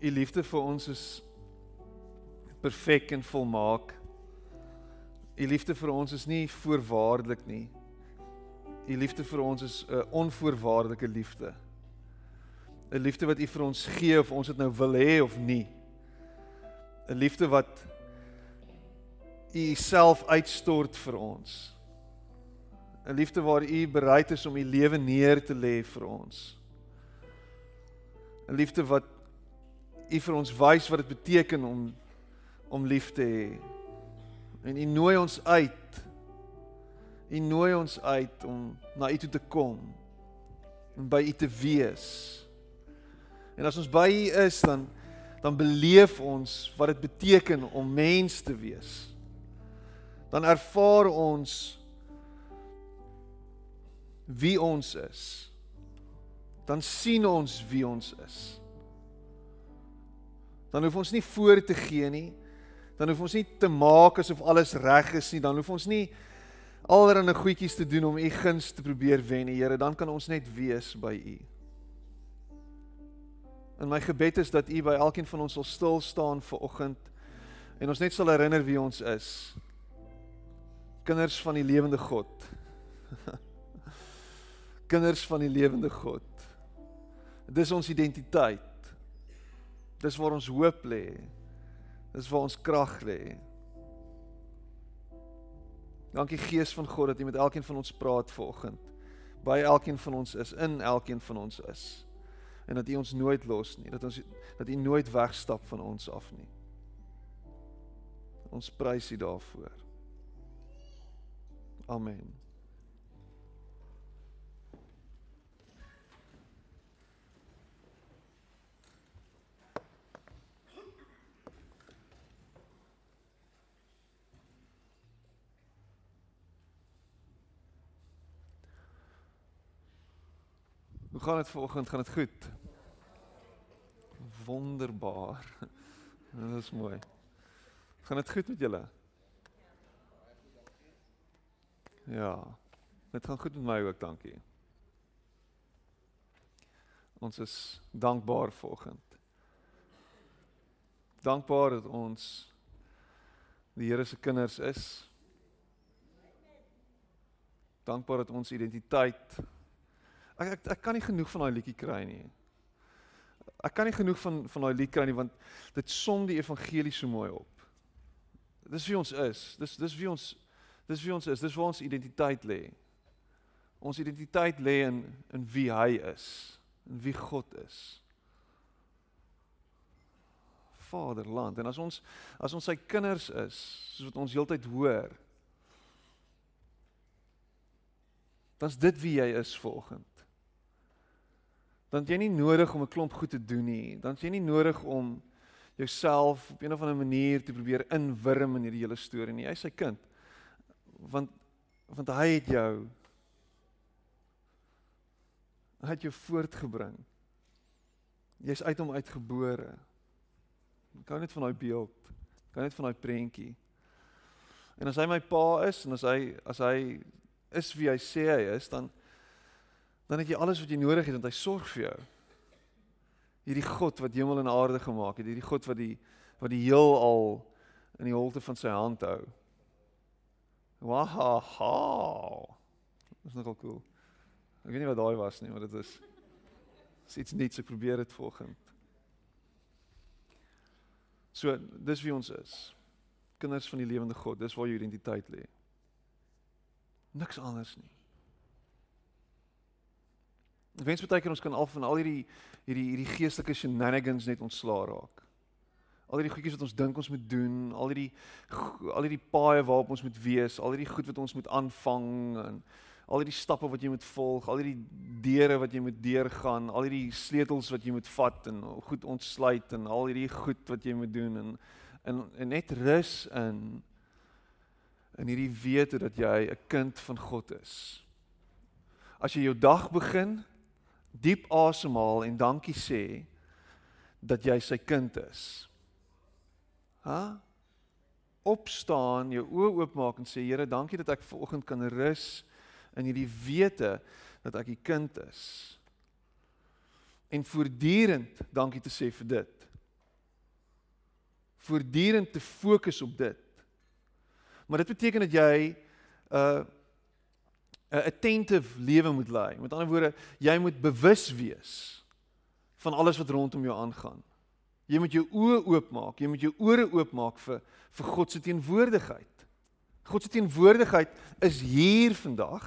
U liefde vir ons is perfek en volmaak. U liefde vir ons is nie voorwaardelik nie. U liefde vir ons is 'n onvoorwaardelike liefde. 'n Liefde wat U vir ons gee of ons dit nou wil hê of nie. 'n Liefde wat U self uitstort vir ons. 'n Liefde waar U bereid is om U lewe neer te lê vir ons. 'n Liefde wat U vir ons wys wat dit beteken om om lief te hê. En U nooi ons uit. U nooi ons uit om na U toe te kom en by U te wees. En as ons by U is, dan dan beleef ons wat dit beteken om mens te wees. Dan ervaar ons wie ons is. Dan sien ons wie ons is. Dan hoef ons nie voor te gee nie. Dan hoef ons nie te maak asof alles reg is nie. Dan hoef ons nie allerlei goedjies te doen om u guns te probeer wen nie, Here. Dan kan ons net wees by u. En my gebed is dat u by elkeen van ons sal stil staan vir oggend en ons net sal herinner wie ons is. Kinders van die lewende God. Kinders van die lewende God. Dis ons identiteit. Dis waar ons hoop lê. Dis waar ons krag lê. Dankie Gees van God dat U met elkeen van ons praat vanoggend. By elkeen van ons is, in elkeen van ons is. En dat U ons nooit los nie, dat ons dat U nooit wegstap van ons af nie. Ons prys U daarvoor. Amen. Hoe gaan dit vanoggend? Gaan dit goed? Wonderbaar. Dit is mooi. Gaan dit goed met julle? Ja. Dit gaan goed met my ook, dankie. Ons is dankbaar vanoggend. Dankbaar dat ons die Here se kinders is. Dankbaar dat ons identiteit ek ek ek kan nie genoeg van daai liedjie kry nie. Ek kan nie genoeg van van daai lied kry nie want dit som die evangelie so mooi op. Dis wie ons is. Dis dis wie ons dis wie ons is. Dis waar ons identiteit lê. Ons identiteit lê in in wie hy is, in wie God is. Vaderland. En as ons as ons sy kinders is, soos wat ons heeltyd hoor, dan's dit wie jy is volgens dan jy nie nodig om 'n klomp goed te doen nie. Dan jy nie nodig om jouself op 'n of ander manier te probeer inwurm in hierdie hele storie nie. Jy's sy kind. Want want hy het jou hy het jou voortgebring. Jy's uit hom uitgebore. Ek kan net van daai beeld, kan net van daai prentjie. En as hy my pa is en as hy as hy is wie hy sê hy is, dan dan het jy alles wat jy nodig het want hy sorg vir jou. Hierdie God wat hemel en aarde gemaak het, hierdie God wat die wat die heelal in die holte van sy hand hou. Wow. Dis nogal cool. Ek weet nie wat daai was nie, maar dit is iets niets ek probeer dit volgend. So, dis wie ons is. Kinders van die lewende God, dis waar jou identiteit lê. Niks anders nie. Ek wens baie keer ons kan al van al hierdie hierdie hierdie geestelike shenanigans net ontslaa raak. Al hierdie goedjies wat ons dink ons moet doen, al hierdie al hierdie paaie waarop ons moet wees, al hierdie goed wat ons moet aanvang en al hierdie stappe wat jy moet volg, al hierdie deure wat jy moet deurgaan, al hierdie sleutels wat jy moet vat en goed ontsluit en al hierdie goed wat jy moet doen en en, en net rus in in hierdie wete dat jy 'n kind van God is. As jy jou dag begin diep asemhaal en dankie sê dat jy sy kind is. Ha? Opstaan, jou oë oopmaak en sê Here, dankie dat ek vanoggend kan rus in hierdie wete dat ek 'n kind is. En voortdurend dankie te sê vir dit. voortdurend te fokus op dit. Maar dit beteken dat jy uh, 'n attentive lewe moet lei. Met ander woorde, jy moet bewus wees van alles wat rondom jou aangaan. Jy moet jou oë oopmaak, jy moet jou ore oopmaak vir vir God se teenwoordigheid. God se teenwoordigheid is hier vandag.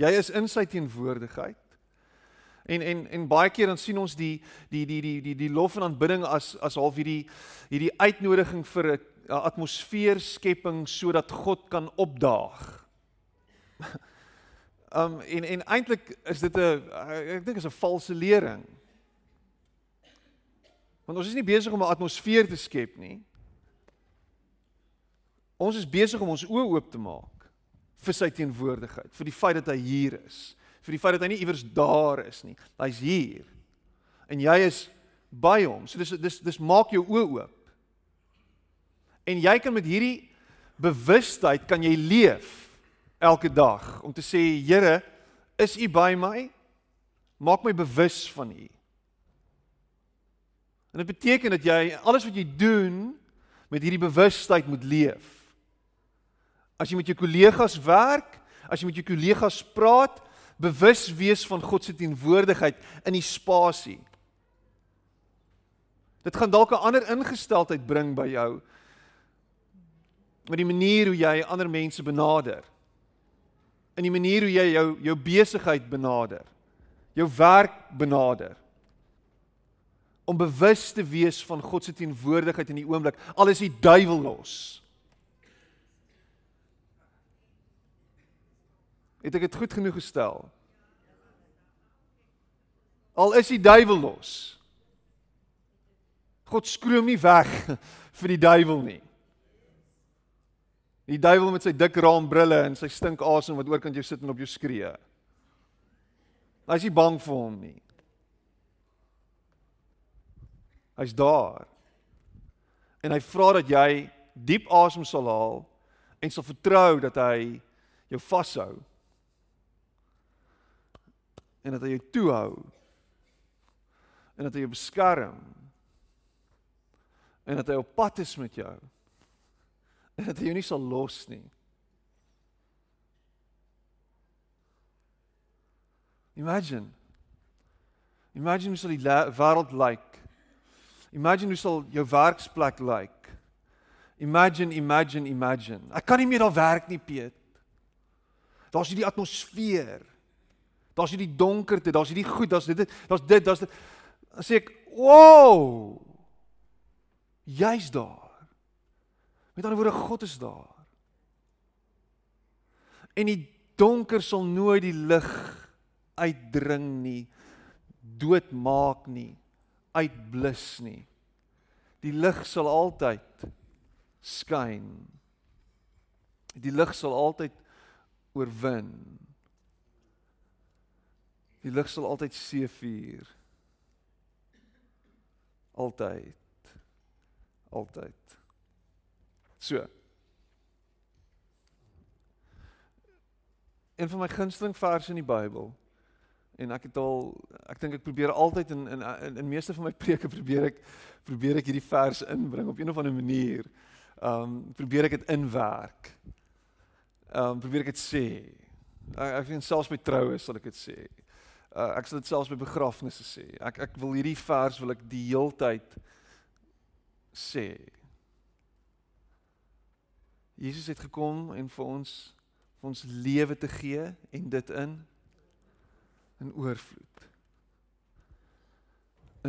Jy is in sy teenwoordigheid. En en en baie keer dan sien ons die die die die die die lof en aanbidding as as half hierdie hierdie uitnodiging vir 'n atmosfeer skepping sodat God kan opdaag. um en en eintlik is dit 'n ek dink is 'n valse lering. Want ons is nie besig om 'n atmosfeer te skep nie. Ons is besig om ons oë oop te maak vir sy teenwoordigheid, vir die feit dat hy hier is vir die feit dat hy nie iewers daar is nie. Hy's hier. En jy is by hom. So dis dis dis maak jou oë oop. En jy kan met hierdie bewustheid kan jy leef elke dag om te sê Here, is U by my? Maak my bewus van U. En dit beteken dat jy alles wat jy doen met hierdie bewustheid moet leef. As jy met jou kollegas werk, as jy met jou kollegas praat, bewus wees van God se teenwoordigheid in die spasie. Dit gaan dalk 'n ander ingesteldheid bring by jou met die manier hoe jy ander mense benader. In die manier hoe jy jou jou besigheid benader. Jou werk benader. Om bewus te wees van God se teenwoordigheid in die oomblik, al is die duiwel los. Het ek dit goed genoeg gestel? Al is die duiwel los. God skroom nie weg vir die duiwel nie. Die duiwel met sy dik raambrille en sy stink asem wat oorkant jou sit en op jou skree. Hy's nie bang vir hom nie. Hy's daar. En hy vra dat jy diep asem sal haal en sal vertrou dat hy jou vashou en dat hy jou toehou en dat hy jou beskerm en dat hy op pad is met jou en dat hy jou nie sal los nie. Imagine. Imagine hoe sal die wêreld lyk. Imagine hoe sal jou werksplek lyk. Imagine imagine imagine. Ek kan nie meer daar werk nie Piet. Daar's hierdie atmosfeer. Daar's hierdie donkerte, daar's hierdie goed, daar's dit, daar's dit, daar's dit. Dan sê ek, "Wow! Jy's daar." Met ander woorde, God is daar. En die donker sal nooit die lig uitdring nie, doodmaak nie, uitblus nie. Die lig sal altyd skyn. Die lig sal altyd oorwin. Die lig sal altyd seëvier. Altyd. Altyd. So. Een van my gunsteling verse in die Bybel. En ek het al ek dink ek probeer altyd in in in, in meeste van my preke probeer ek probeer ek hierdie vers inbring op een of ander manier. Um probeer ek dit inwerk. Um probeer ek dit sê. Ek ek vind selfs by troue sal ek dit sê. Uh, ek sal dit selfs by begrafnisse sê. Ek ek wil hierdie vers wil ek die heeltyd sê. Jesus het gekom en vir ons vir ons lewe te gee en dit in in oorvloed.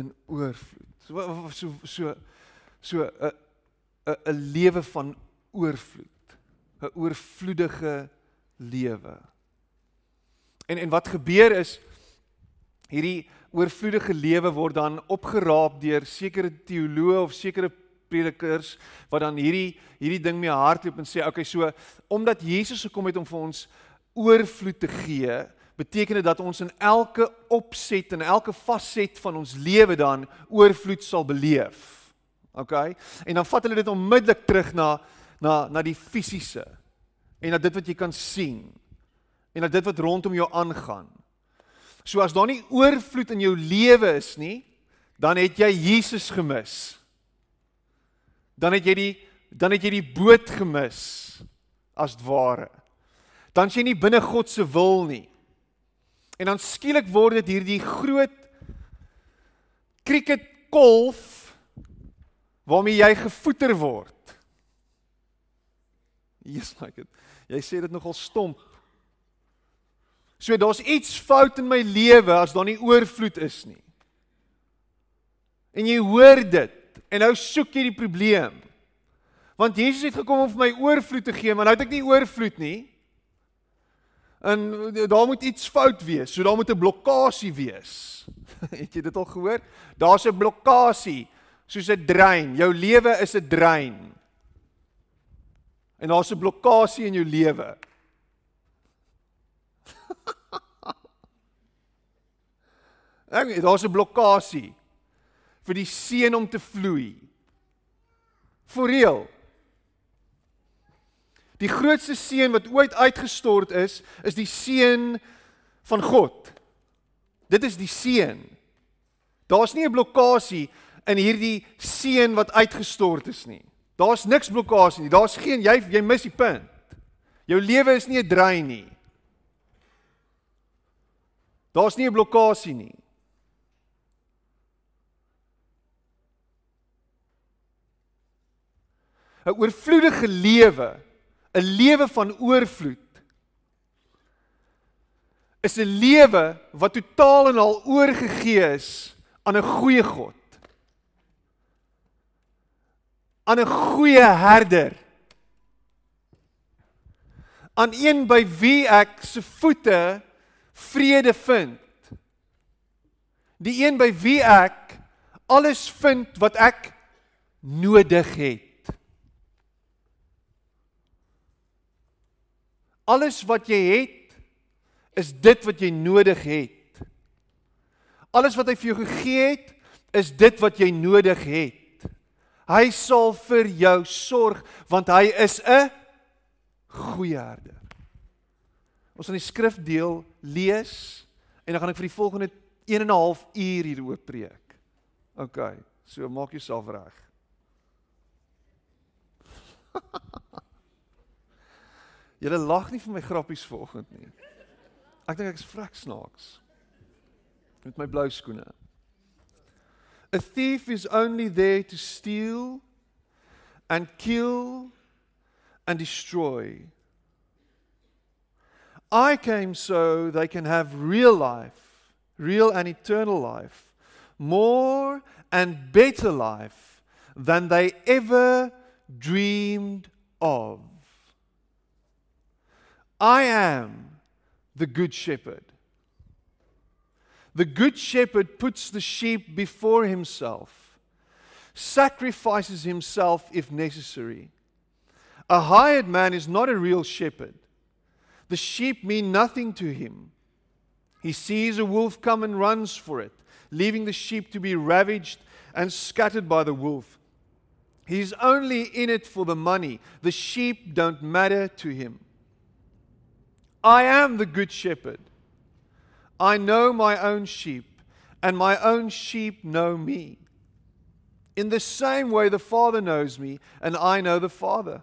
In oorvloed. So so so so 'n 'n 'n lewe van oorvloed. 'n oorvloedige lewe. En en wat gebeur is hierdie oorvloedige lewe word dan opgeraap deur sekere teoloë of sekere predikers wat dan hierdie hierdie ding mee hardloop en sê okay so omdat Jesus gekom het om vir ons oorvloed te gee beteken dit dat ons in elke opset en elke faset van ons lewe dan oorvloed sal beleef. Okay? En dan vat hulle dit onmiddellik terug na na na die fisiese en na dit wat jy kan sien en na dit wat rondom jou aangaan. So as daar nie oorvloed in jou lewe is nie, dan het jy Jesus gemis. Dan het jy die dan het jy die boot gemis as ware. Dan sien jy nie binne God se wil nie. En dan skielik word dit hierdie groot cricket kolf waarmee jy gevoeter word. Jesus like it. Jy sê dit nogal stomp. So daar's iets fout in my lewe as daar nie oorvloed is nie. En jy hoor dit en nou soek jy die probleem. Want Jesus het gekom om vir my oorvloed te gee, maar nou het ek nie oorvloed nie. En daar moet iets fout wees. So daar moet 'n blokkade wees. het jy dit al gehoor? Daar's 'n blokkade soos 'n drein. Jou lewe is 'n drein. En daar's 'n blokkade in jou lewe. Ek daar's 'n blokkade vir die seën om te vloei. For real. Die grootste seën wat ooit uitgestort is, is die seën van God. Dit is die seën. Daar's nie 'n blokkade in hierdie seën wat uitgestort is nie. Daar's niks blokkade nie. Daar's geen jy jy mis die punt. Jou lewe is nie 'n drein nie. Daar's nie 'n blokkade nie. 'n oorvloedige lewe, 'n lewe van oorvloed is 'n lewe wat totaal en al oorgegee is aan 'n goeie God. aan 'n goeie herder. aan een by wie ek se voete vrede vind. Die een by wie ek alles vind wat ek nodig het. Alles wat jy het is dit wat jy nodig het. Alles wat hy vir jou gegee het is dit wat jy nodig het. Hy sal vir jou sorg want hy is 'n goeie herder. Ons gaan die skrifdeel lees en dan gaan ek vir die volgende 1 en 'n half uur hieroor preek. OK, so maak jouself reg. Julle lag nie vir my grappies vanoggend nie. Ek dink ek is vrek snaaks. Met my blou skoene. A thief is only there to steal and kill and destroy. I came so they can have real life, real and eternal life, more and better life than they ever dreamed of. I am the good shepherd. The good shepherd puts the sheep before himself, sacrifices himself if necessary. A hired man is not a real shepherd. The sheep mean nothing to him. He sees a wolf come and runs for it, leaving the sheep to be ravaged and scattered by the wolf. He's only in it for the money. The sheep don't matter to him. I am the good shepherd. I know my own sheep, and my own sheep know me. In the same way, the Father knows me, and I know the Father.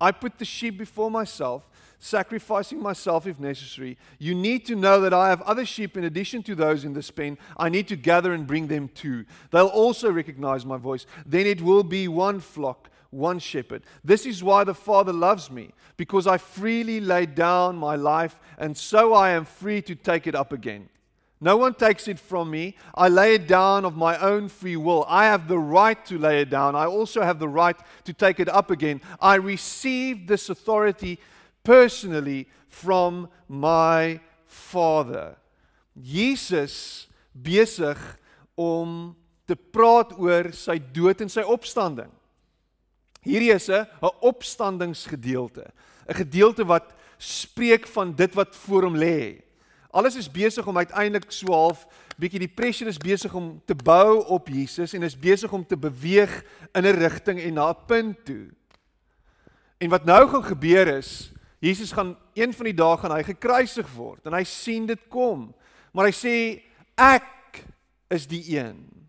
I put the sheep before myself, sacrificing myself if necessary. You need to know that I have other sheep in addition to those in this pen. I need to gather and bring them too. They'll also recognize my voice. Then it will be one flock one shepherd. This is why the Father loves me, because I freely lay down my life, and so I am free to take it up again. No one takes it from me. I lay it down of my own free will. I have the right to lay it down. I also have the right to take it up again. I received this authority personally from my Father. Jesus besig om te praat oor sy dood en sy opstanding. Hierdie is 'n 'n opstandingsgedeelte, 'n gedeelte wat spreek van dit wat voor hom lê. Alles is besig om uiteindelik so half bietjie die pressure is besig om te bou op Jesus en is besig om te beweeg in 'n rigting en na 'n punt toe. En wat nou gaan gebeur is, Jesus gaan een van die dae gaan hy gekruisig word en hy sien dit kom. Maar hy sê ek is die een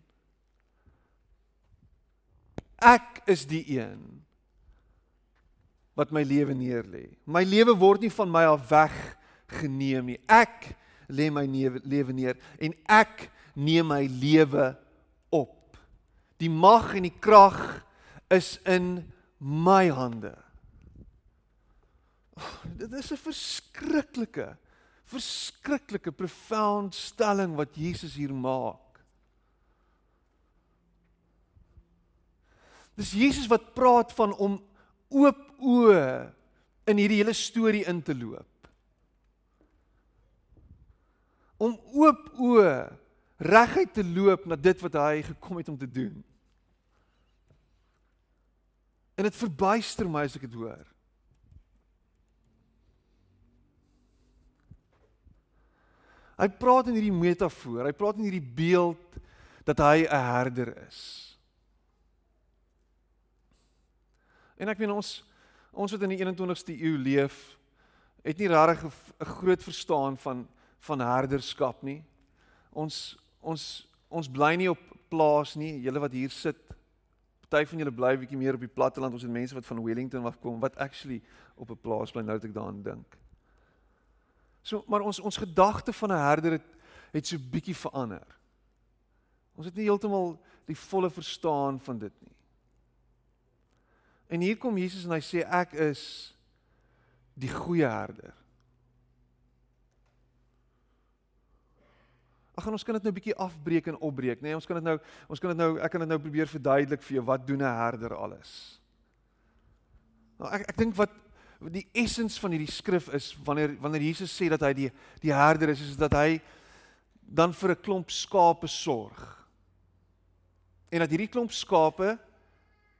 Ek is die een wat my lewe neerlê. My lewe word nie van my af weg geneem nie. Ek lê my lewe neer en ek neem my lewe op. Die mag en die krag is in my hande. Oh, dit is 'n verskriklike verskriklike profound stelling wat Jesus hier maak. Dis Jesus wat praat van om oop oë in hierdie hele storie in te loop. Om oop oë reguit te loop na dit wat hy gekom het om te doen. En dit verbuister my as ek dit hoor. Hy praat in hierdie metafoor, hy praat in hierdie beeld dat hy 'n herder is. En ek weet ons ons wat in die 21ste eeu leef, het nie regtig 'n groot verstaan van van herderskap nie. Ons ons ons bly nie op plaas nie. Julle wat hier sit, party van julle bly bietjie meer op die platteland. Ons het mense wat van Wellington af kom wat actually op 'n plaas bly nou dat ek daaraan dink. So maar ons ons gedagte van 'n herder het het so bietjie verander. Ons het nie heeltemal die volle verstaan van dit nie. En hier kom Jesus en hy sê ek is die goeie herder. Ag gaan ons kan dit nou 'n bietjie afbreek en opbreek, nê? Nee, ons kan dit nou ons kan dit nou ek kan dit nou probeer verduidelik vir jou wat doen 'n herder alles. Nou ek ek dink wat die essens van hierdie skrif is wanneer wanneer Jesus sê dat hy die die herder is, is dat hy dan vir 'n klomp skape sorg. En dat hierdie klomp skape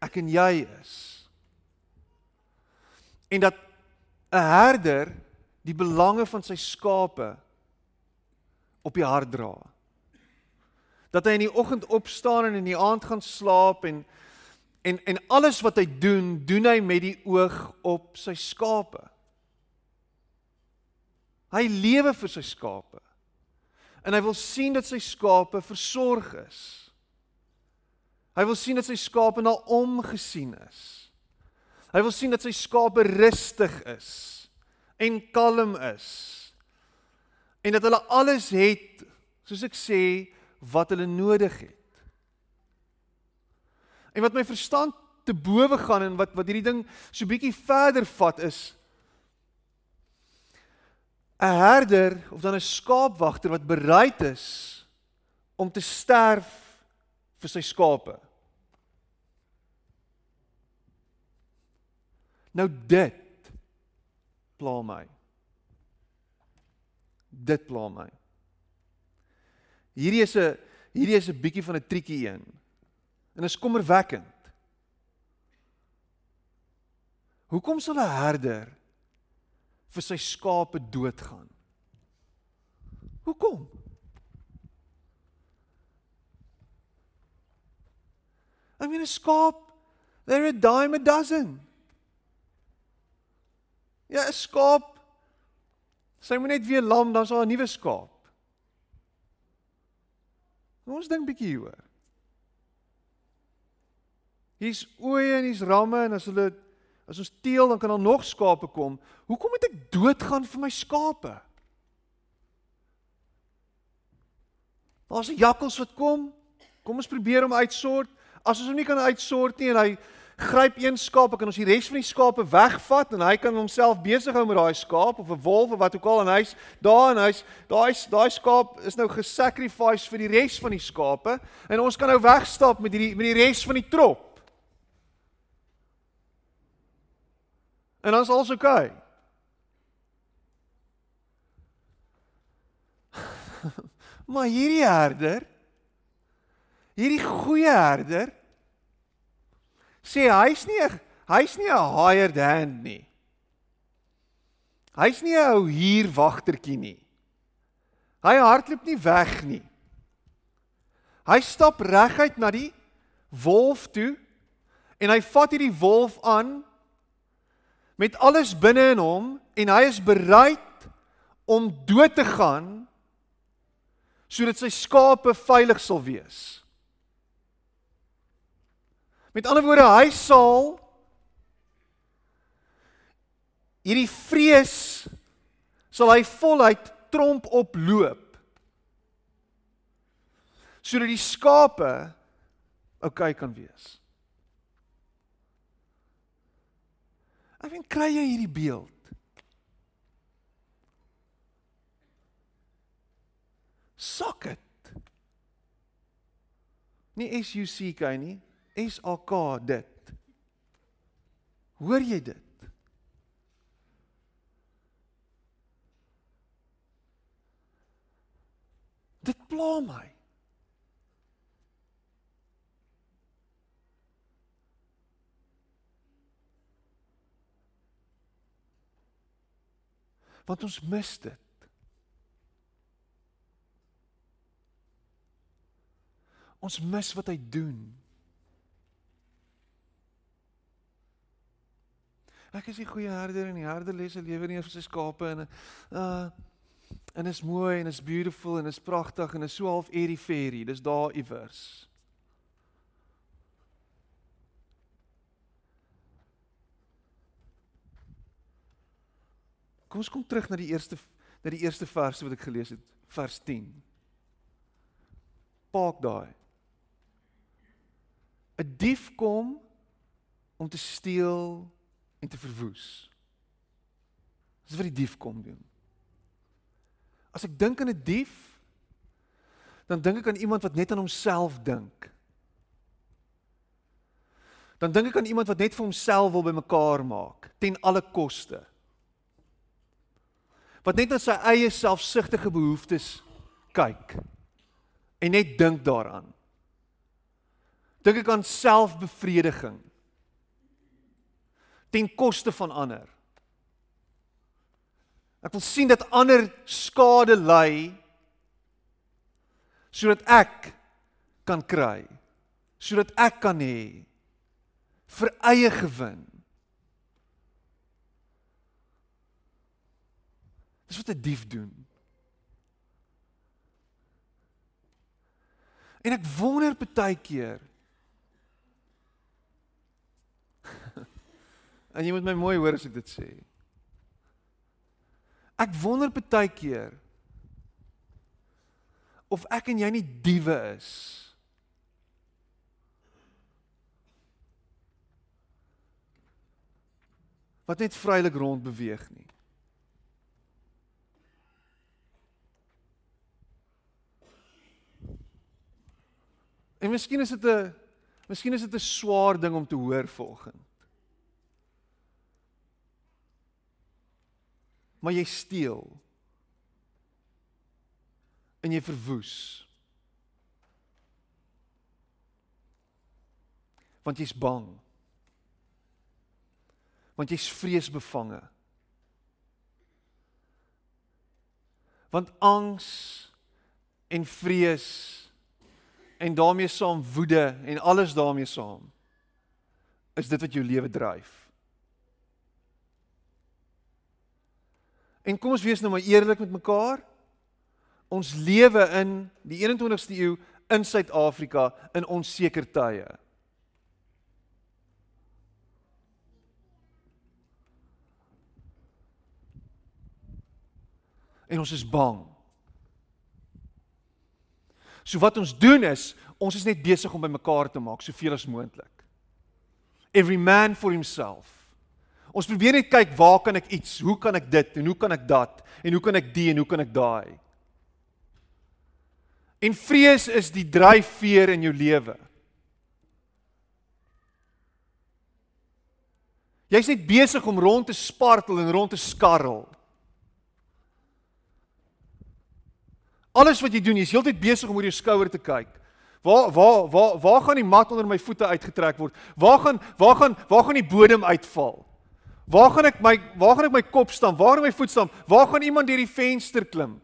ek en jy is en dat 'n herder die belange van sy skape op die hart dra. Dat hy in die oggend opstaan en in die aand gaan slaap en en en alles wat hy doen, doen hy met die oog op sy skape. Hy lewe vir sy skape. En hy wil sien dat sy skape versorg is. Hy wil sien dat sy skape na hom gesien is. Hy wil sien dat sy skape rustig is en kalm is. En dat hulle alles het, soos ek sê, wat hulle nodig het. En wat my verstand te bowe gaan en wat wat hierdie ding so bietjie verder vat is 'n herder of dan 'n skaapwagter wat bereid is om te sterf vir sy skape. Nou dit pla my. Dit pla my. Hierdie is 'n hierdie is 'n bietjie van 'n triekie een. En is kommerwekkend. Hoekom sal 'n herder vir sy skape doodgaan? Hoekom? I mean a skaap, they're a dime a dozen. Ja, 'n skaap. Sy moet net weer lam, dan's daar 'n nuwe skaap. Ons dink bietjie hieroor. Hier's oeye en hier's ramme en as hulle as ons teel dan kan daar nog skape kom. Hoekom moet ek doodgaan vir my skape? Daar's 'n jakkals wat kom. Kom ons probeer hom uitsort. As ons hom nie kan uitsort nie en hy gryp een skaap, ek kan ons die res van die skape wegvat en hy kan homself besig hou met daai skaap of 'n wolf of wat ook al en hy's daar en hy's daai daai skaap is nou gesacrifice vir die res van die skape en ons kan nou wegstap met hierdie met die res van die trop. En dan's alles oké. Okay. maar hierdie herder hierdie goeie herder sê hy's nie hy's nie 'n hired hand nie. Hy's nie 'n ou hier wagtertjie nie. Hy hardloop nie weg nie. Hy stap reguit na die wolf toe en hy vat hierdie wolf aan met alles binne in hom en hy is bereid om dood te gaan sodat sy skape veilig sal wees. Met ander woorde, hy sal hierdie vrees sal hy voluit tromp oploop. Sodat die skape oukei kan wees. Ek weet kry jy hierdie beeld? Socket. Nie S U C K nie, S A K dit. Hoor jy dit? Dit pla my. Want ons mis dit. Ons mis wat hy doen. Ek is die goeie herder en die herder lê sy lewe neer vir sy skape en uh en is mooi en is beautiful en is pragtig en is so half airy fairy. Dis daar iewers. Kom ons kom terug na die eerste na die eerste vers wat ek gelees het, vers 10. Paak daai. 'n Dief kom om te steel en te verwoes. Dis wat die dief kom doen. As ek dink aan 'n dief, dan dink ek aan iemand wat net aan homself dink. Dan dink ek aan iemand wat net vir homself wil bymekaar maak ten alle koste. Wat net aan sy eie selfsugtige behoeftes kyk en net dink daaraan. Dink ek aan selfbevrediging ten koste van ander. Ek wil sien dat ander skade ly sodat ek kan kry. Sodat ek kan hê vir eie gewin. Dis wat 'n dief doen. En ek wonder baie keer En jy moet my mooi hoor as ek dit sê. Ek wonder baie keer of ek en jy nie diewe is. Wat net vrylik rond beweeg nie. En miskien is dit 'n miskien is dit 'n swaar ding om te hoor volgens. Maar jy steel. En jy verwoes. Want jy's bang. Want jy's vreesbevange. Want angs en vrees en daarmee saam woede en alles daarmee saam is dit wat jou lewe dryf En kom ons wees nou maar eerlik met mekaar. Ons lewe in die 21ste eeu in Suid-Afrika in onseker tye. En ons is bang. So wat ons doen is, ons is net besig om by mekaar te maak soveel as moontlik. Every man for himself. Ons probeer net kyk waar kan ek iets, hoe kan ek dit en hoe kan ek dat en hoe kan ek die en hoe kan ek daai. En vrees is die dryfveer in jou lewe. Jy's net besig om rond te spartel en rond te skarrel. Alles wat jy doen, jy's heeltyd besig om oor jou skouer te kyk. Waar waar waar waar gaan die mat onder my voete uitgetrek word? Waar gaan waar gaan waar gaan die bodem uitval? Waar gaan ek my waar gaan ek my kop staan? Waar gaan my voet staan? Waar gaan iemand deur die venster klim?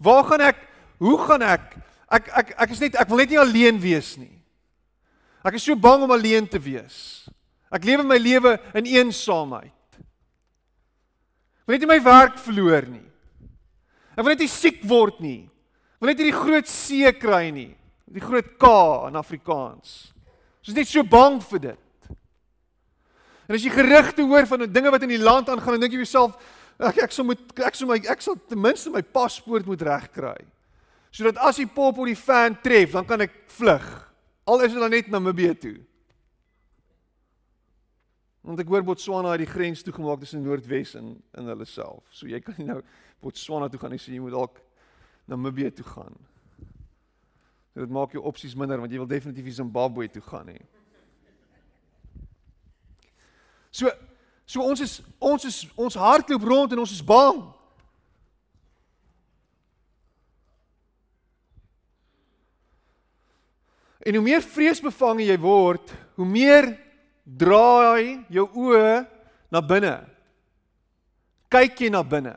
Waar gaan ek hoe gaan ek ek ek ek is net ek wil net nie alleen wees nie. Ek is so bang om alleen te wees. Ek lewe my lewe in eensaamheid. Ek wil net nie my werk verloor nie. Ek wil net nie siek word nie. Ek wil net nie die groot see kry nie. Die groot K in Afrikaans. Ons is net so bang vir dit. En as jy gerugte hoor van dinge wat in die land aangaan, dan dink jy jouself, ek ek sal moet ek sal my ek sal ten minste my paspoort moet regkry. Sodat as die pop op die fan tref, dan kan ek vlug. Al is dit dan net Namibië toe. Want ek hoor Botswana het die grens toegemaak tussen Noordwes en in hulle self. So jy kan nou Botswana toe gaan nie, so jy moet dalk Namibië toe gaan. So dit maak jou opsies minder want jy wil definitief Zimbabwe toe gaan nie. So so ons is ons is ons hardloop rond en ons is bang. En hoe meer vreesbevange jy word, hoe meer draai jou oë na binne. Kyk jy na binne.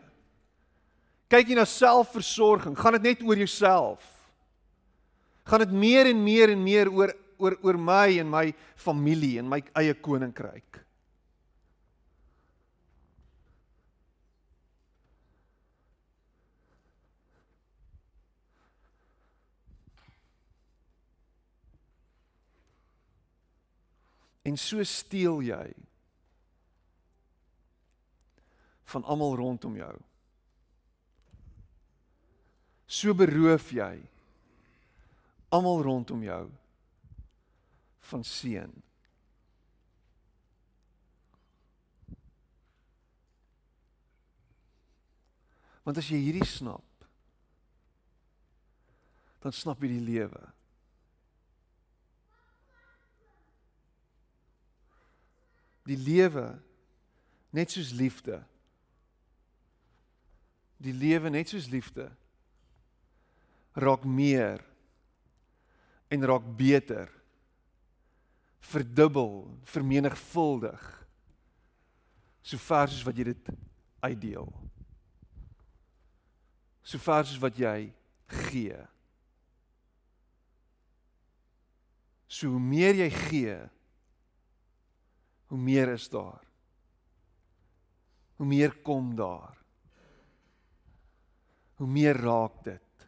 Kyk jy na selfversorging, gaan dit net oor jouself? Gaan dit meer en meer en meer oor oor oor my en my familie en my eie koninkryk? En so steel jy van almal rondom jou. So beroof jy almal rondom jou van seën. Want as jy hierdie snap, dan snap jy die lewe. Die lewe net soos liefde. Die lewe net soos liefde raak meer en raak beter. Verdubbel, vermenigvuldig. So ver soos wat jy dit uitdeel. So ver soos wat jy gee. So hoe meer jy gee, hoe meer is daar. Hoe meer kom daar. Hoe meer raak dit.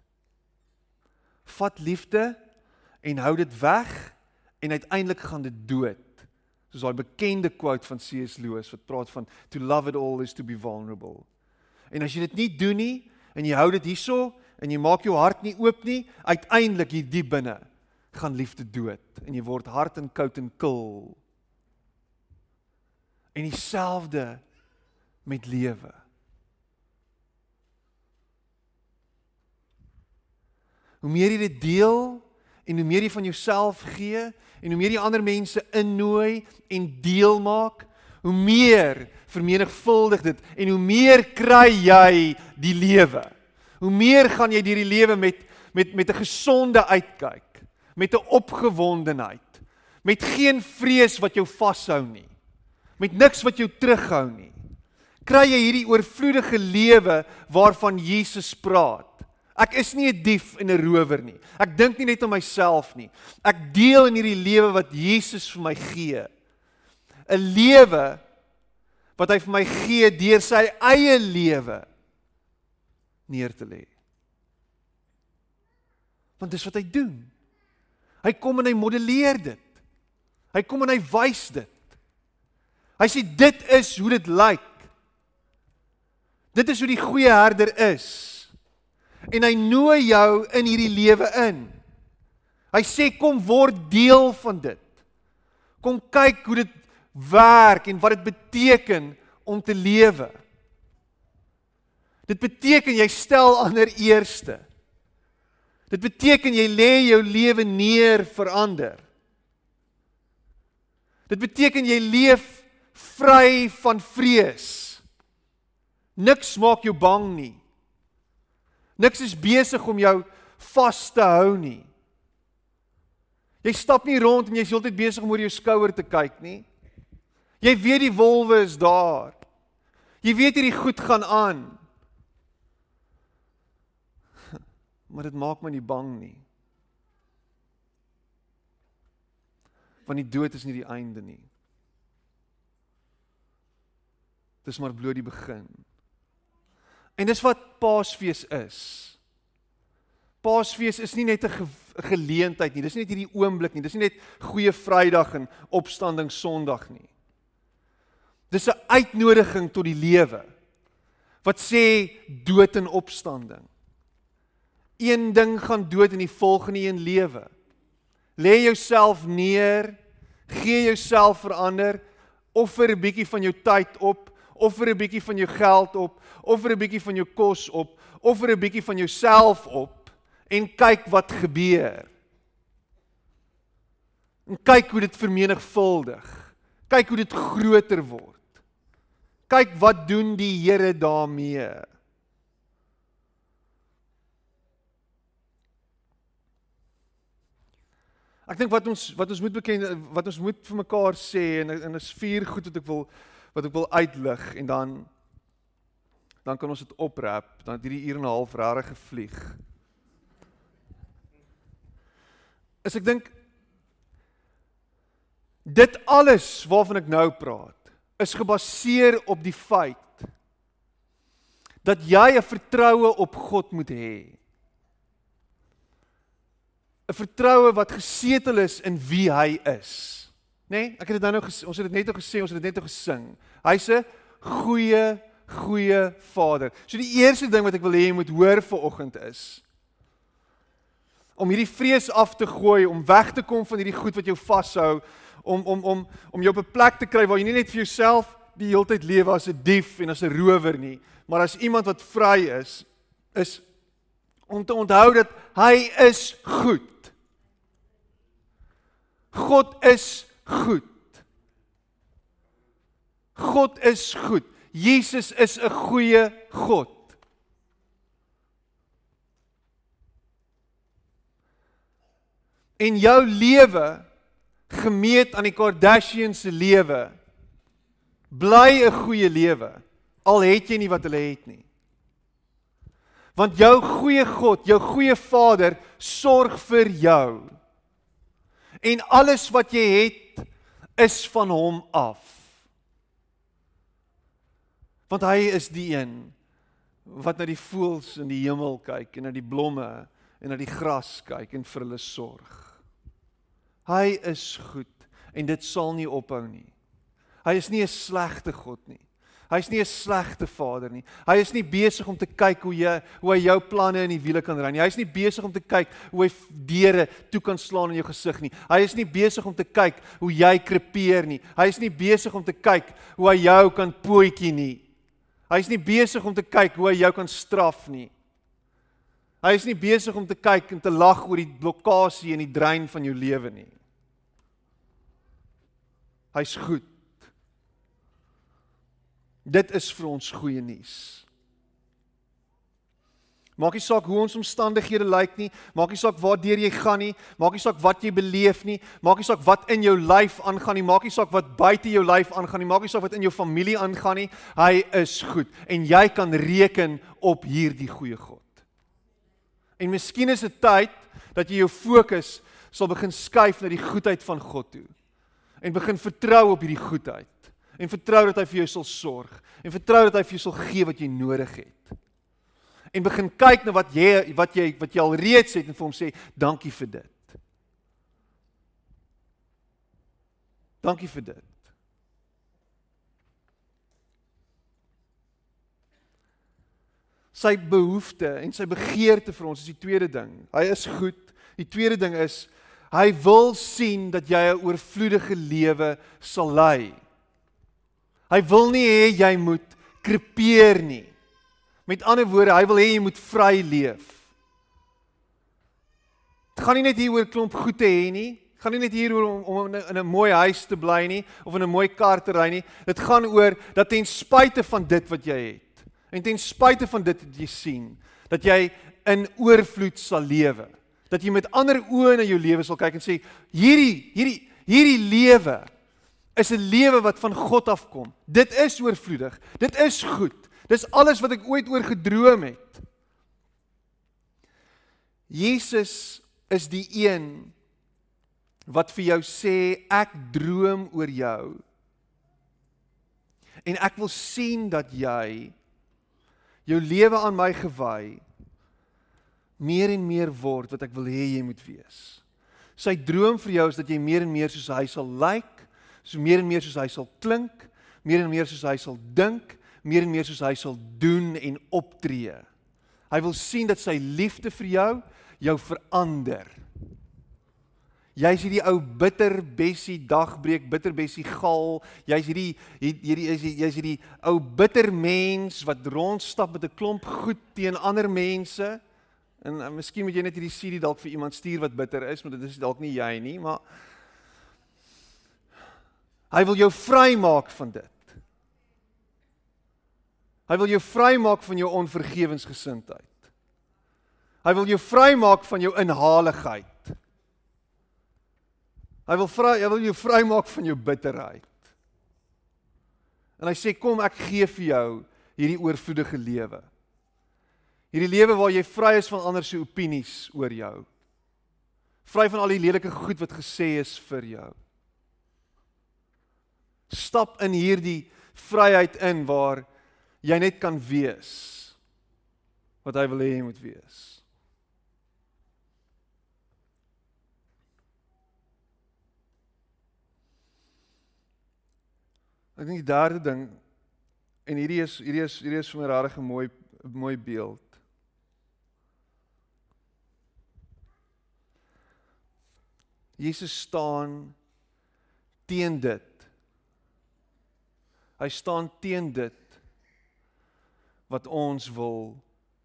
Vat liefde en hou dit weg en uiteindelik gaan dit dood. Soos daai bekende quote van C.S. Lewis wat praat van to love it all is to be vulnerable. En as jy dit nie doen nie en jy hou dit hierso en jy maak jou hart nie oop nie, uiteindelik hier diep binne gaan liefde dood en jy word hard en koud en kil. En dieselfde met lewe. Hoe meer jy dit deel en hoe meer jy van jouself gee en hoe meer jy ander mense innooi en deel maak, hoe meer vermenigvuldig dit en hoe meer kry jy die lewe. Hoe meer gaan jy deur die lewe met met met 'n gesonde uitkyk, met 'n opgewondenheid, met geen vrees wat jou vashou nie met niks wat jou terughou nie. Kry jy hierdie oorvloedige lewe waarvan Jesus praat? Ek is nie 'n dief en 'n rower nie. Ek dink nie net aan myself nie. Ek deel in hierdie lewe wat Jesus vir my gee. 'n Lewe wat hy vir my gee deur sy eie lewe neer te lê. Want dis wat hy doen. Hy kom en hy modelleer dit. Hy kom en hy wys dit. Hy sê dit is hoe dit lyk. Dit is hoe die goeie herder is. En hy nooi jou in hierdie lewe in. Hy sê kom word deel van dit. Kom kyk hoe dit werk en wat dit beteken om te lewe. Dit beteken jy stel ander eerste. Dit beteken jy lê jou lewe neer vir ander. Dit beteken jy leef vry van vrees. Niks maak jou bang nie. Niks is besig om jou vas te hou nie. Jy stap nie rond en jy's heeltyd besig om oor jou skouer te kyk nie. Jy weet die wolwe is daar. Jy weet hierdie goed gaan aan. Maar dit maak my nie bang nie. Want die dood is nie die einde nie. Dis maar bloot die begin. En dis wat Paasfees is. Paasfees is nie net 'n 'n geleentheid nie. Dis nie net hierdie oomblik nie. Dis nie net goeie Vrydag en opstanding Sondag nie. Dis 'n uitnodiging tot die lewe. Wat sê dood en opstanding. Een ding gaan dood en die volgende een lewe. Lê jouself neer, gee jouself verander, offer 'n bietjie van jou tyd op, offer 'n bietjie van jou geld op, offer 'n bietjie van jou kos op, offer 'n bietjie van jouself op en kyk wat gebeur. En kyk hoe dit vermenigvuldig. Kyk hoe dit groter word. Kyk wat doen die Here daarmee. Ek dink wat ons wat ons moet beken wat ons moet vir mekaar sê en en is vier goed wat ek wil wat ek wil uitlig en dan dan kan ons dit oprap dan het hierdie uur en 'n half regtig gevlieg. Is ek dink dit alles waarvan ek nou praat is gebaseer op die feit dat jy 'n vertroue op God moet hê. 'n vertroue wat gesetel is in wie hy is. Nê? Nee? Ek het dit nou ons het dit net nou gesê, ons het dit net nou gesing. Hy's 'n goeie goeie Vader. So die eerste ding wat ek wil hê jy moet hoor vir oggend is om hierdie vrees af te gooi, om weg te kom van hierdie goed wat jou vashou, om om om om jou op 'n plek te kry waar jy nie net vir jouself die hele tyd lewe as 'n dief en as 'n rower nie, maar as iemand wat vry is, is om te onthou dat hy is goed. God is goed. God is goed. Jesus is 'n goeie God. En jou lewe gemeet aan die Kardashians se lewe bly 'n goeie lewe al het jy nie wat hulle het nie. Want jou goeie God, jou goeie Vader sorg vir jou en alles wat jy het is van hom af. Want hy is die een wat na die voëls in die hemel kyk en na die blomme en na die gras kyk en vir hulle sorg. Hy is goed en dit sal nie ophou nie. Hy is nie 'n slegte God nie. Hy's nie 'n slegte vader nie. Hy is nie besig om te kyk hoe jy hoe hy jou planne in die wiele kan ry nie. Hy's nie besig om te kyk hoe hy deure toe kan slaan in jou gesig nie. Hy is nie besig om te kyk hoe jy krepeer nie. Hy is nie besig om te kyk hoe hy jou kan pootjie nie. Hy is nie besig om te kyk hoe hy jou kan straf nie. Hy is nie besig om te kyk en te lag oor die blokkade en die drein van jou lewe nie. Hy's goed. Dit is vir ons goeie nuus. Maak nie saak hoe ons omstandighede lyk nie, maak nie saak waartoe jy gaan nie, maak nie saak wat jy beleef nie, maak nie saak wat in jou lyf aangaan nie, maak nie saak wat buite jou lyf aangaan nie, maak nie saak wat in jou familie aangaan nie. Hy is goed en jy kan reken op hierdie goeie God. En miskien is dit tyd dat jy jou fokus sal begin skuif na die goedheid van God toe en begin vertrou op hierdie goedheid en vertrou dat hy vir jou sal sorg en vertrou dat hy vir jou sal gee wat jy nodig het. En begin kyk na wat jy wat jy wat jy al reeds het en vir hom sê dankie vir dit. Dankie vir dit. Sy behoefte en sy begeerte vir ons is die tweede ding. Hy is goed. Die tweede ding is hy wil sien dat jy 'n oorvloedige lewe sal lei. Hy wil nie hê jy moet krepeer nie. Met ander woorde, hy wil hê jy moet vry leef. Dit gaan nie net hier oor klomp goed te hê nie. Dit gaan nie net hier oor om, om in 'n mooi huis te bly nie of in 'n mooi kar te ry nie. Dit gaan oor dat ten spyte van dit wat jy het en ten spyte van dit wat jy sien, dat jy in oorvloed sal lewe. Dat jy met ander oë na jou lewe sal kyk en sê hierdie hierdie hierdie lewe is 'n lewe wat van God afkom. Dit is oorvloedig. Dit is goed. Dis alles wat ek ooit oor gedroom het. Jesus is die een wat vir jou sê ek droom oor jou. En ek wil sien dat jy jou lewe aan my gewy meer en meer word wat ek wil hê jy moet wees. Sy droom vir jou is dat jy meer en meer soos hy sal lyk, like, so meer en meer soos hy sal klink, meer en meer soos hy sal dink, meer en meer soos hy sal doen en optree. Hy wil sien dat sy liefde vir jou jou verander. Jy's hierdie ou bitter bessie dagbreek, bitter bessie gal. Jy's hierdie hierdie is jy's hierdie ou bitter mens wat rondstap met 'n klomp goed teen ander mense. En, en miskien moet jy net hierdie CD dalk vir iemand stuur wat bitter is, want dit is dalk nie jy nie, maar hy wil jou vrymaak van dit. Hy wil jou vrymaak van jou onvergewensgesindheid. Hy wil jou vrymaak van jou inhaligheid. Hy wil vry, hy wil jou vrymaak van jou bitterheid. En hy sê kom ek gee vir jou hierdie oorvloedige lewe. Hierdie lewe waar jy vry is van ander se opinies oor jou. Vry van al die lelike goed wat gesê is vir jou. Stap in hierdie vryheid in waar jy net kan wees wat hy wil hê jy moet wees. Ek dink die derde ding en hierdie is hierdie is hierdie is vir my regtig 'n mooi mooi beeld. Jesus staan teen dit. Hy staan teen dit wat ons wil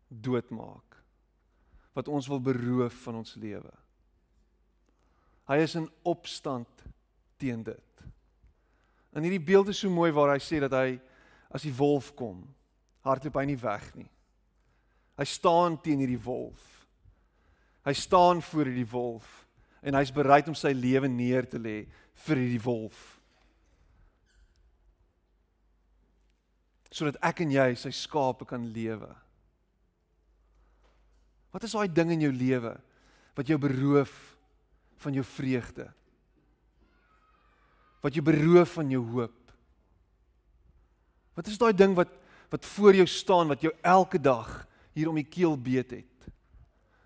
doodmaak. Wat ons wil beroof van ons lewe. Hy is in opstand teen dit. En hierdie beeld is so mooi waar hy sê dat hy as die wolf kom, hardloop hy nie weg nie. Hy staan teen hierdie wolf. Hy staan voor hierdie wolf en hy's bereid om sy lewe neer te lê vir hierdie wolf. Sodat ek en jy sy skape kan lewe. Wat is daai ding in jou lewe wat jou beroof van jou vreugde? wat jou beroof van jou hoop? Wat is daai ding wat wat voor jou staan wat jou elke dag hier om die keel beet het?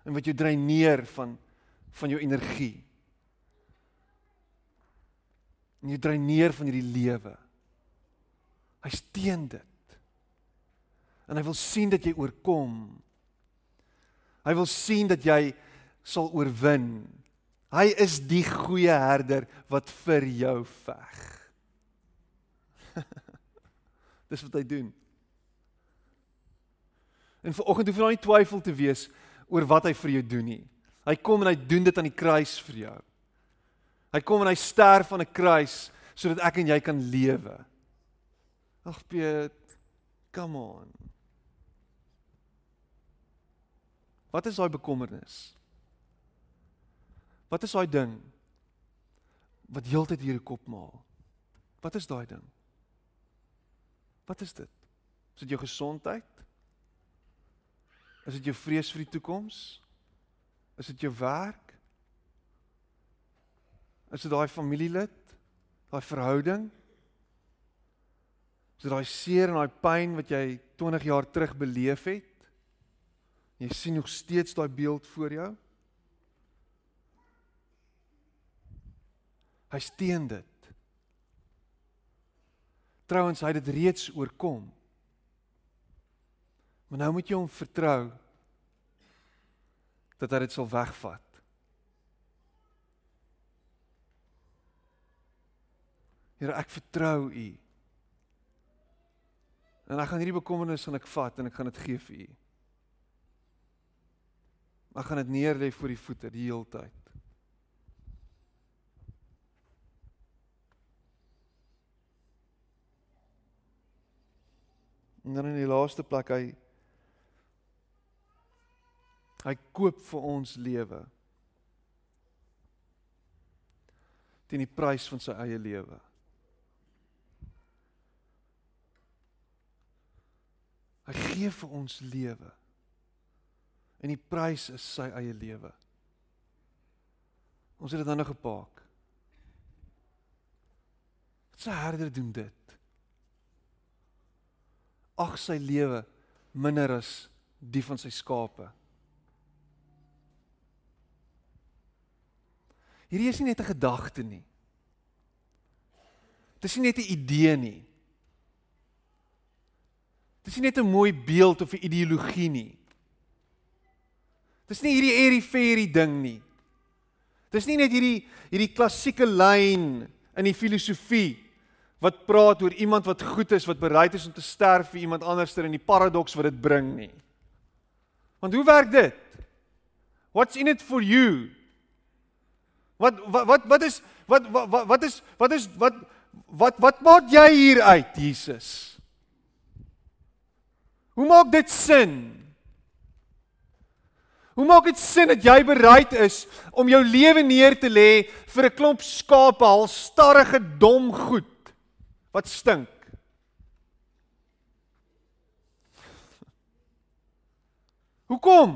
En wat jou dreineer van van jou energie? En jy dreineer van hierdie lewe. Hy's teen dit. En hy wil sien dat jy oorkom. Hy wil sien dat jy sal oorwin Hy is die goeie herder wat vir jou veg. Dis wat hy doen. En vanoggend hoef jy nou nie twyfel te wees oor wat hy vir jou doen nie. Hy kom en hy doen dit aan die kruis vir jou. Hy kom en hy sterf aan 'n kruis sodat ek en jy kan lewe. Ag Piet, come on. Wat is daai bekommernis? Wat is daai ding wat heeltyd hier 'n kop maal? Wat is daai ding? Wat is dit? Is dit jou gesondheid? Is dit jou vrees vir die toekoms? Is dit jou werk? Is dit daai familielid? Daai verhouding? Is dit daai seer en daai pyn wat jy 20 jaar terug beleef het? Jy sien nog steeds daai beeld voor jou? Hy's teen dit. Trouwens, hy het dit reeds oorkom. Maar nou moet jy hom vertrou dat hy dit sal wegvat. Here, ek vertrou U. En ek gaan hierdie bekommernis aan ek vat en ek gaan dit gee vir U. Ek gaan dit neerlê voor U voete die hele tyd. En dan in die laaste plek hy hy koop vir ons lewe. teen die prys van sy eie lewe. Hy gee vir ons lewe. En die prys is sy eie lewe. Ons het dit nou nog gepaak. Wat se herder doen dit? Ag sy lewe minder as die van sy skape. Hierdie is nie net 'n gedagte nie. Dit is nie net 'n idee nie. Dit is nie net 'n mooi beeld of 'n ideologie nie. Dis nie hierdie airy fairy ding nie. Dis nie net hierdie hierdie klassieke lyn in die filosofie wat praat oor iemand wat goed is wat bereid is om te sterf vir iemand anders ter in die paradoks wat dit bring nie. Want hoe werk dit? What's in it for you? Wat wat wat wat is wat wat wat is wat is wat wat wat maak jy hier uit Jesus? Hoe maak dit sin? Hoe maak dit sin dat jy bereid is om jou lewe neer te lê vir 'n klomp skape, al starrige dom goed? wat stink. Hoekom?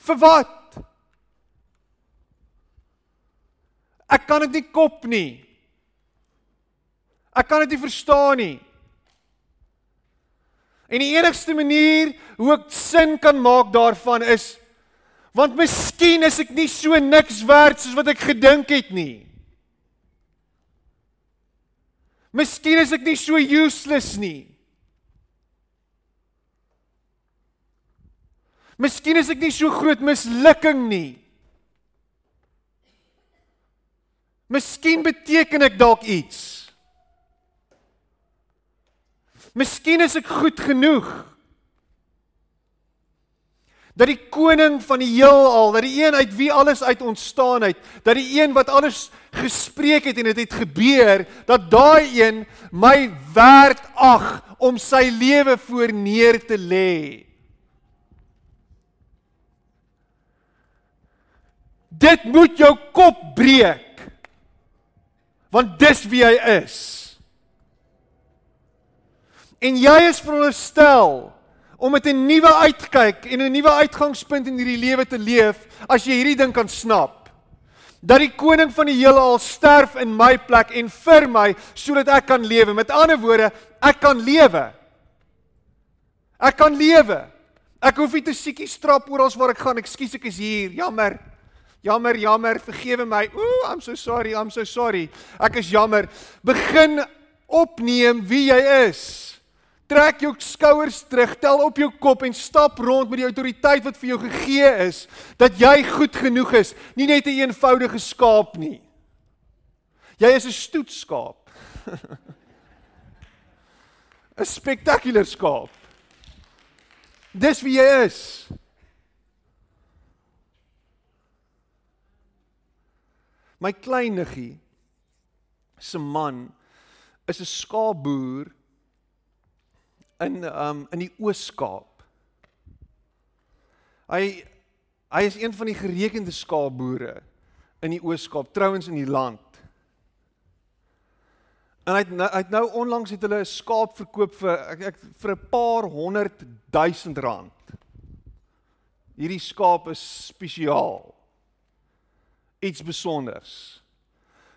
Vir wat? Ek kan dit nie kop nie. Ek kan dit nie verstaan nie. En die enigste manier hoe ek sin kan maak daarvan is want miskien is ek nie so niks werd soos wat ek gedink het nie. Miskien is ek nie so useless nie. Miskien is ek nie so groot mislukking nie. Miskien beteken ek dalk iets. Miskien is ek goed genoeg dat die koning van die heelal, dat die een uit wie alles uit ontstaan het, dat die een wat alles gespreek het en dit het, het gebeur, dat daai een my werd ag om sy lewe voor neer te lê. Dit moet jou kop breek. Want dis wie hy is. En jy is veronderstel om met 'n nuwe uitkyk en 'n nuwe uitgangspunt in hierdie lewe te leef as jy hierdie ding kan snap. Dat die koning van die heelal sterf in my plek en vir my sodat ek kan lewe. Met ander woorde, ek kan lewe. Ek kan lewe. Ek hoef nie te siekie strap oral waar ek gaan. Ekskuus, ek is hier. Jammer. Jammer, jammer. Vergewe my. Ooh, I'm so sorry. I'm so sorry. Ek is jammer. Begin opneem wie jy is. Trek jou skouers terug, tel op jou kop en stap rond met die autoriteit wat vir jou gegee is dat jy goed genoeg is, nie net 'n een eenvoudige skaap nie. Jy is 'n stoetskaap. 'n Spektakulêre skaap. Dis wie jy is. My klein niggie se man is 'n skaapboer in um in die Oos-Kaap. Hy hy is een van die gerekende skaapboere in die Oos-Kaap, trouens in die land. En hy het nou, hy het nou onlangs het hulle 'n skaap verkoop vir ek, ek vir 'n paar honderd duisend rand. Hierdie skaap is spesiaal. Iets spesiaals.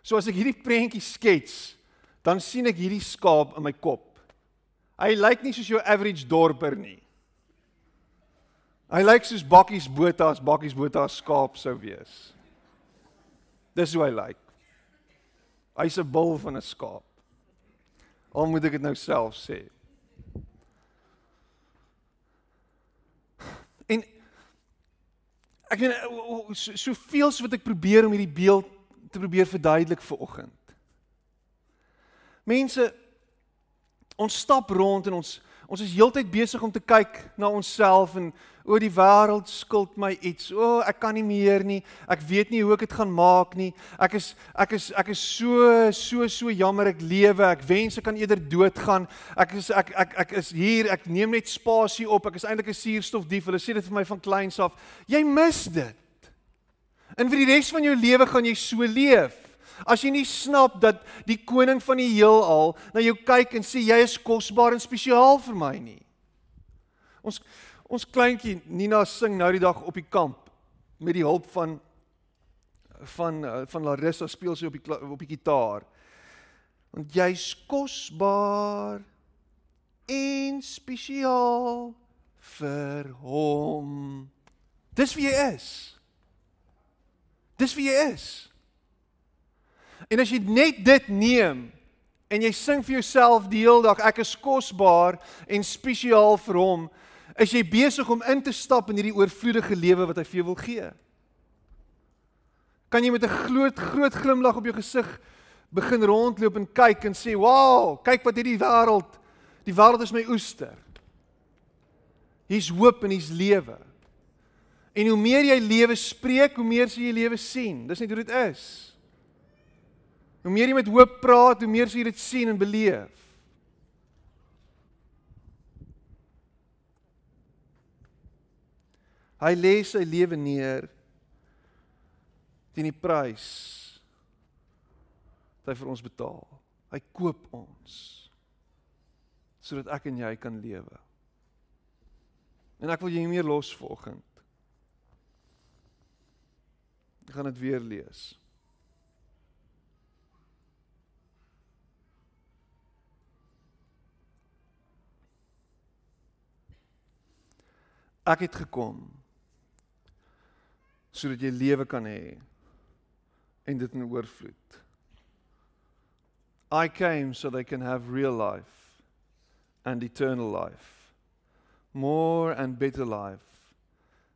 So as ek hierdie prentjie skets, dan sien ek hierdie skaap in my kop. Hy lyk nie soos jou average dorper nie. Hy lyk soos bakkies botas, bakkies botas skaap sou wees. Dis hoe hy lyk. Hy's 'n bul van 'n skaap. Al moet ek dit nou self sê. En ek weet soveel so wat ek probeer om hierdie beeld te probeer verduidelik vir oggend. Mense ons stap rond en ons ons is heeltyd besig om te kyk na onsself en o die wêreld skuld my iets. O ek kan nie meer nie. Ek weet nie hoe ek dit gaan maak nie. Ek is ek is ek is so so so jammer ek lewe. Ek wens ek kan eerder doodgaan. Ek is ek ek ek is hier. Ek neem net spasie op. Ek is eintlik 'n suurstofdief. Hulle sê dit vir my van kleins af. Jy mis dit. En vir die res van jou lewe gaan jy so leef. As jy nie snap dat die koning van die heelal na jou kyk en sê jy is kosbaar en spesiaal vir my nie. Ons ons kleintjie Nina sing nou die dag op die kamp met die hulp van van eh, van Larissa speel sy op die op die gitaar. Want jy's kosbaar en spesiaal vir hom. Dis wie jy is. Dis wie jy is. En as jy net dit neem en jy sing vir jouself die hele dag ek is kosbaar en spesiaal vir hom, is jy besig om in te stap in hierdie oorvloedige lewe wat hy vir jou wil gee. Kan jy met 'n groot groot glimlag op jou gesig begin rondloop en kyk en sê, "Wow, kyk wat hierdie wêreld, die wêreld is my oester." Hier's hoop en hier's lewe. En hoe meer jy lewe spreek, hoe meer sal jy lewe sien. Dis net hoe dit is. Hoe meer jy met hoop praat, hoe meer sal jy dit sien en beleef. Hy lê sy lewe neer teen die prys wat hy vir ons betaal. Hy koop ons sodat ek en jy kan lewe. En ek wil jou meer los vanoggend. Ek gaan dit weer lees. Ek het gekom sodat jy lewe kan hê en dit in oorvloed. I came so they can have real life and eternal life. More and better life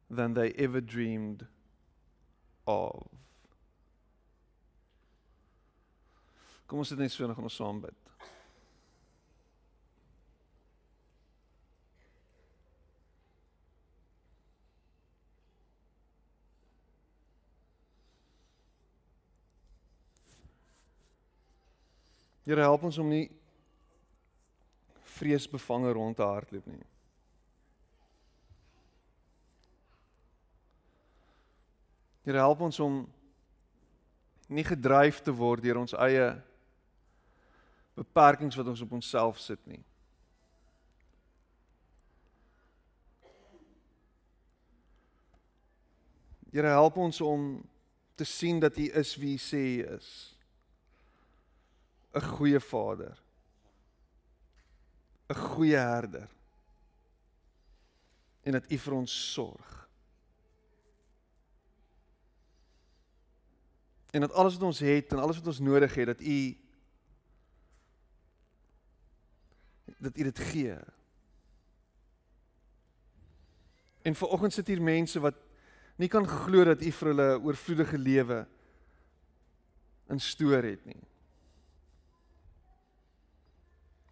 than they ever dreamed of. Kom ons sit net so en gaan ons saam bid. Here help ons om nie vreesbevange rond te hardloop nie. Here help ons om nie gedryf te word deur ons eie beperkings wat ons op onsself sit nie. Here help ons om te sien dat U is wie U sê U is. 'n goeie vader. 'n goeie herder. En dat U vir ons sorg. En dat alles wat ons het en alles wat ons nodig het dat U dat U dit gee. En vanoggend sit hier mense wat nie kan glo dat U vir hulle oorvloedige lewe in stoor het nie.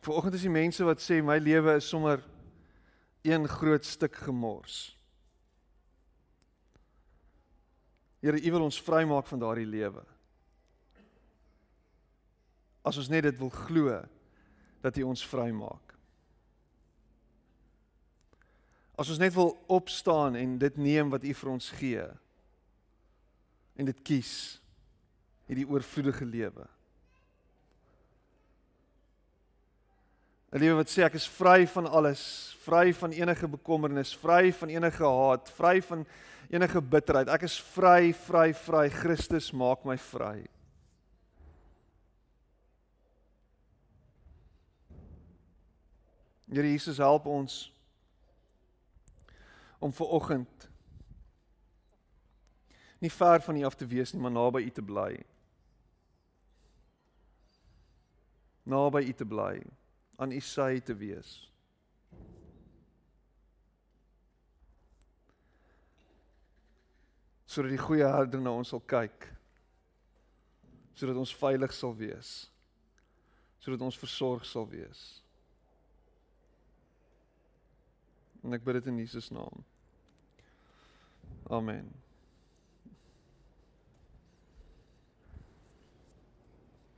Vanoggend is die mense wat sê my lewe is sommer een groot stuk gemors. Here, U wil ons vrymaak van daardie lewe. As ons net dit wil glo dat U ons vrymaak. As ons net wil opstaan en dit neem wat U vir ons gee en dit kies hierdie oorvloedige lewe. 'n lewe wat sê ek is vry van alles, vry van enige bekommernis, vry van enige haat, vry van enige bitterheid. Ek is vry, vry, vry. Christus maak my vry. Here Jesus help ons om ver oggend nie ver van U af te wees nie, maar naby U te bly. Naby U te bly aan u sy te wees. Sodat die goeie herder na ons sal kyk. Sodat ons veilig sal wees. Sodat ons versorg sal wees. En ek bid dit in Jesus naam. Amen.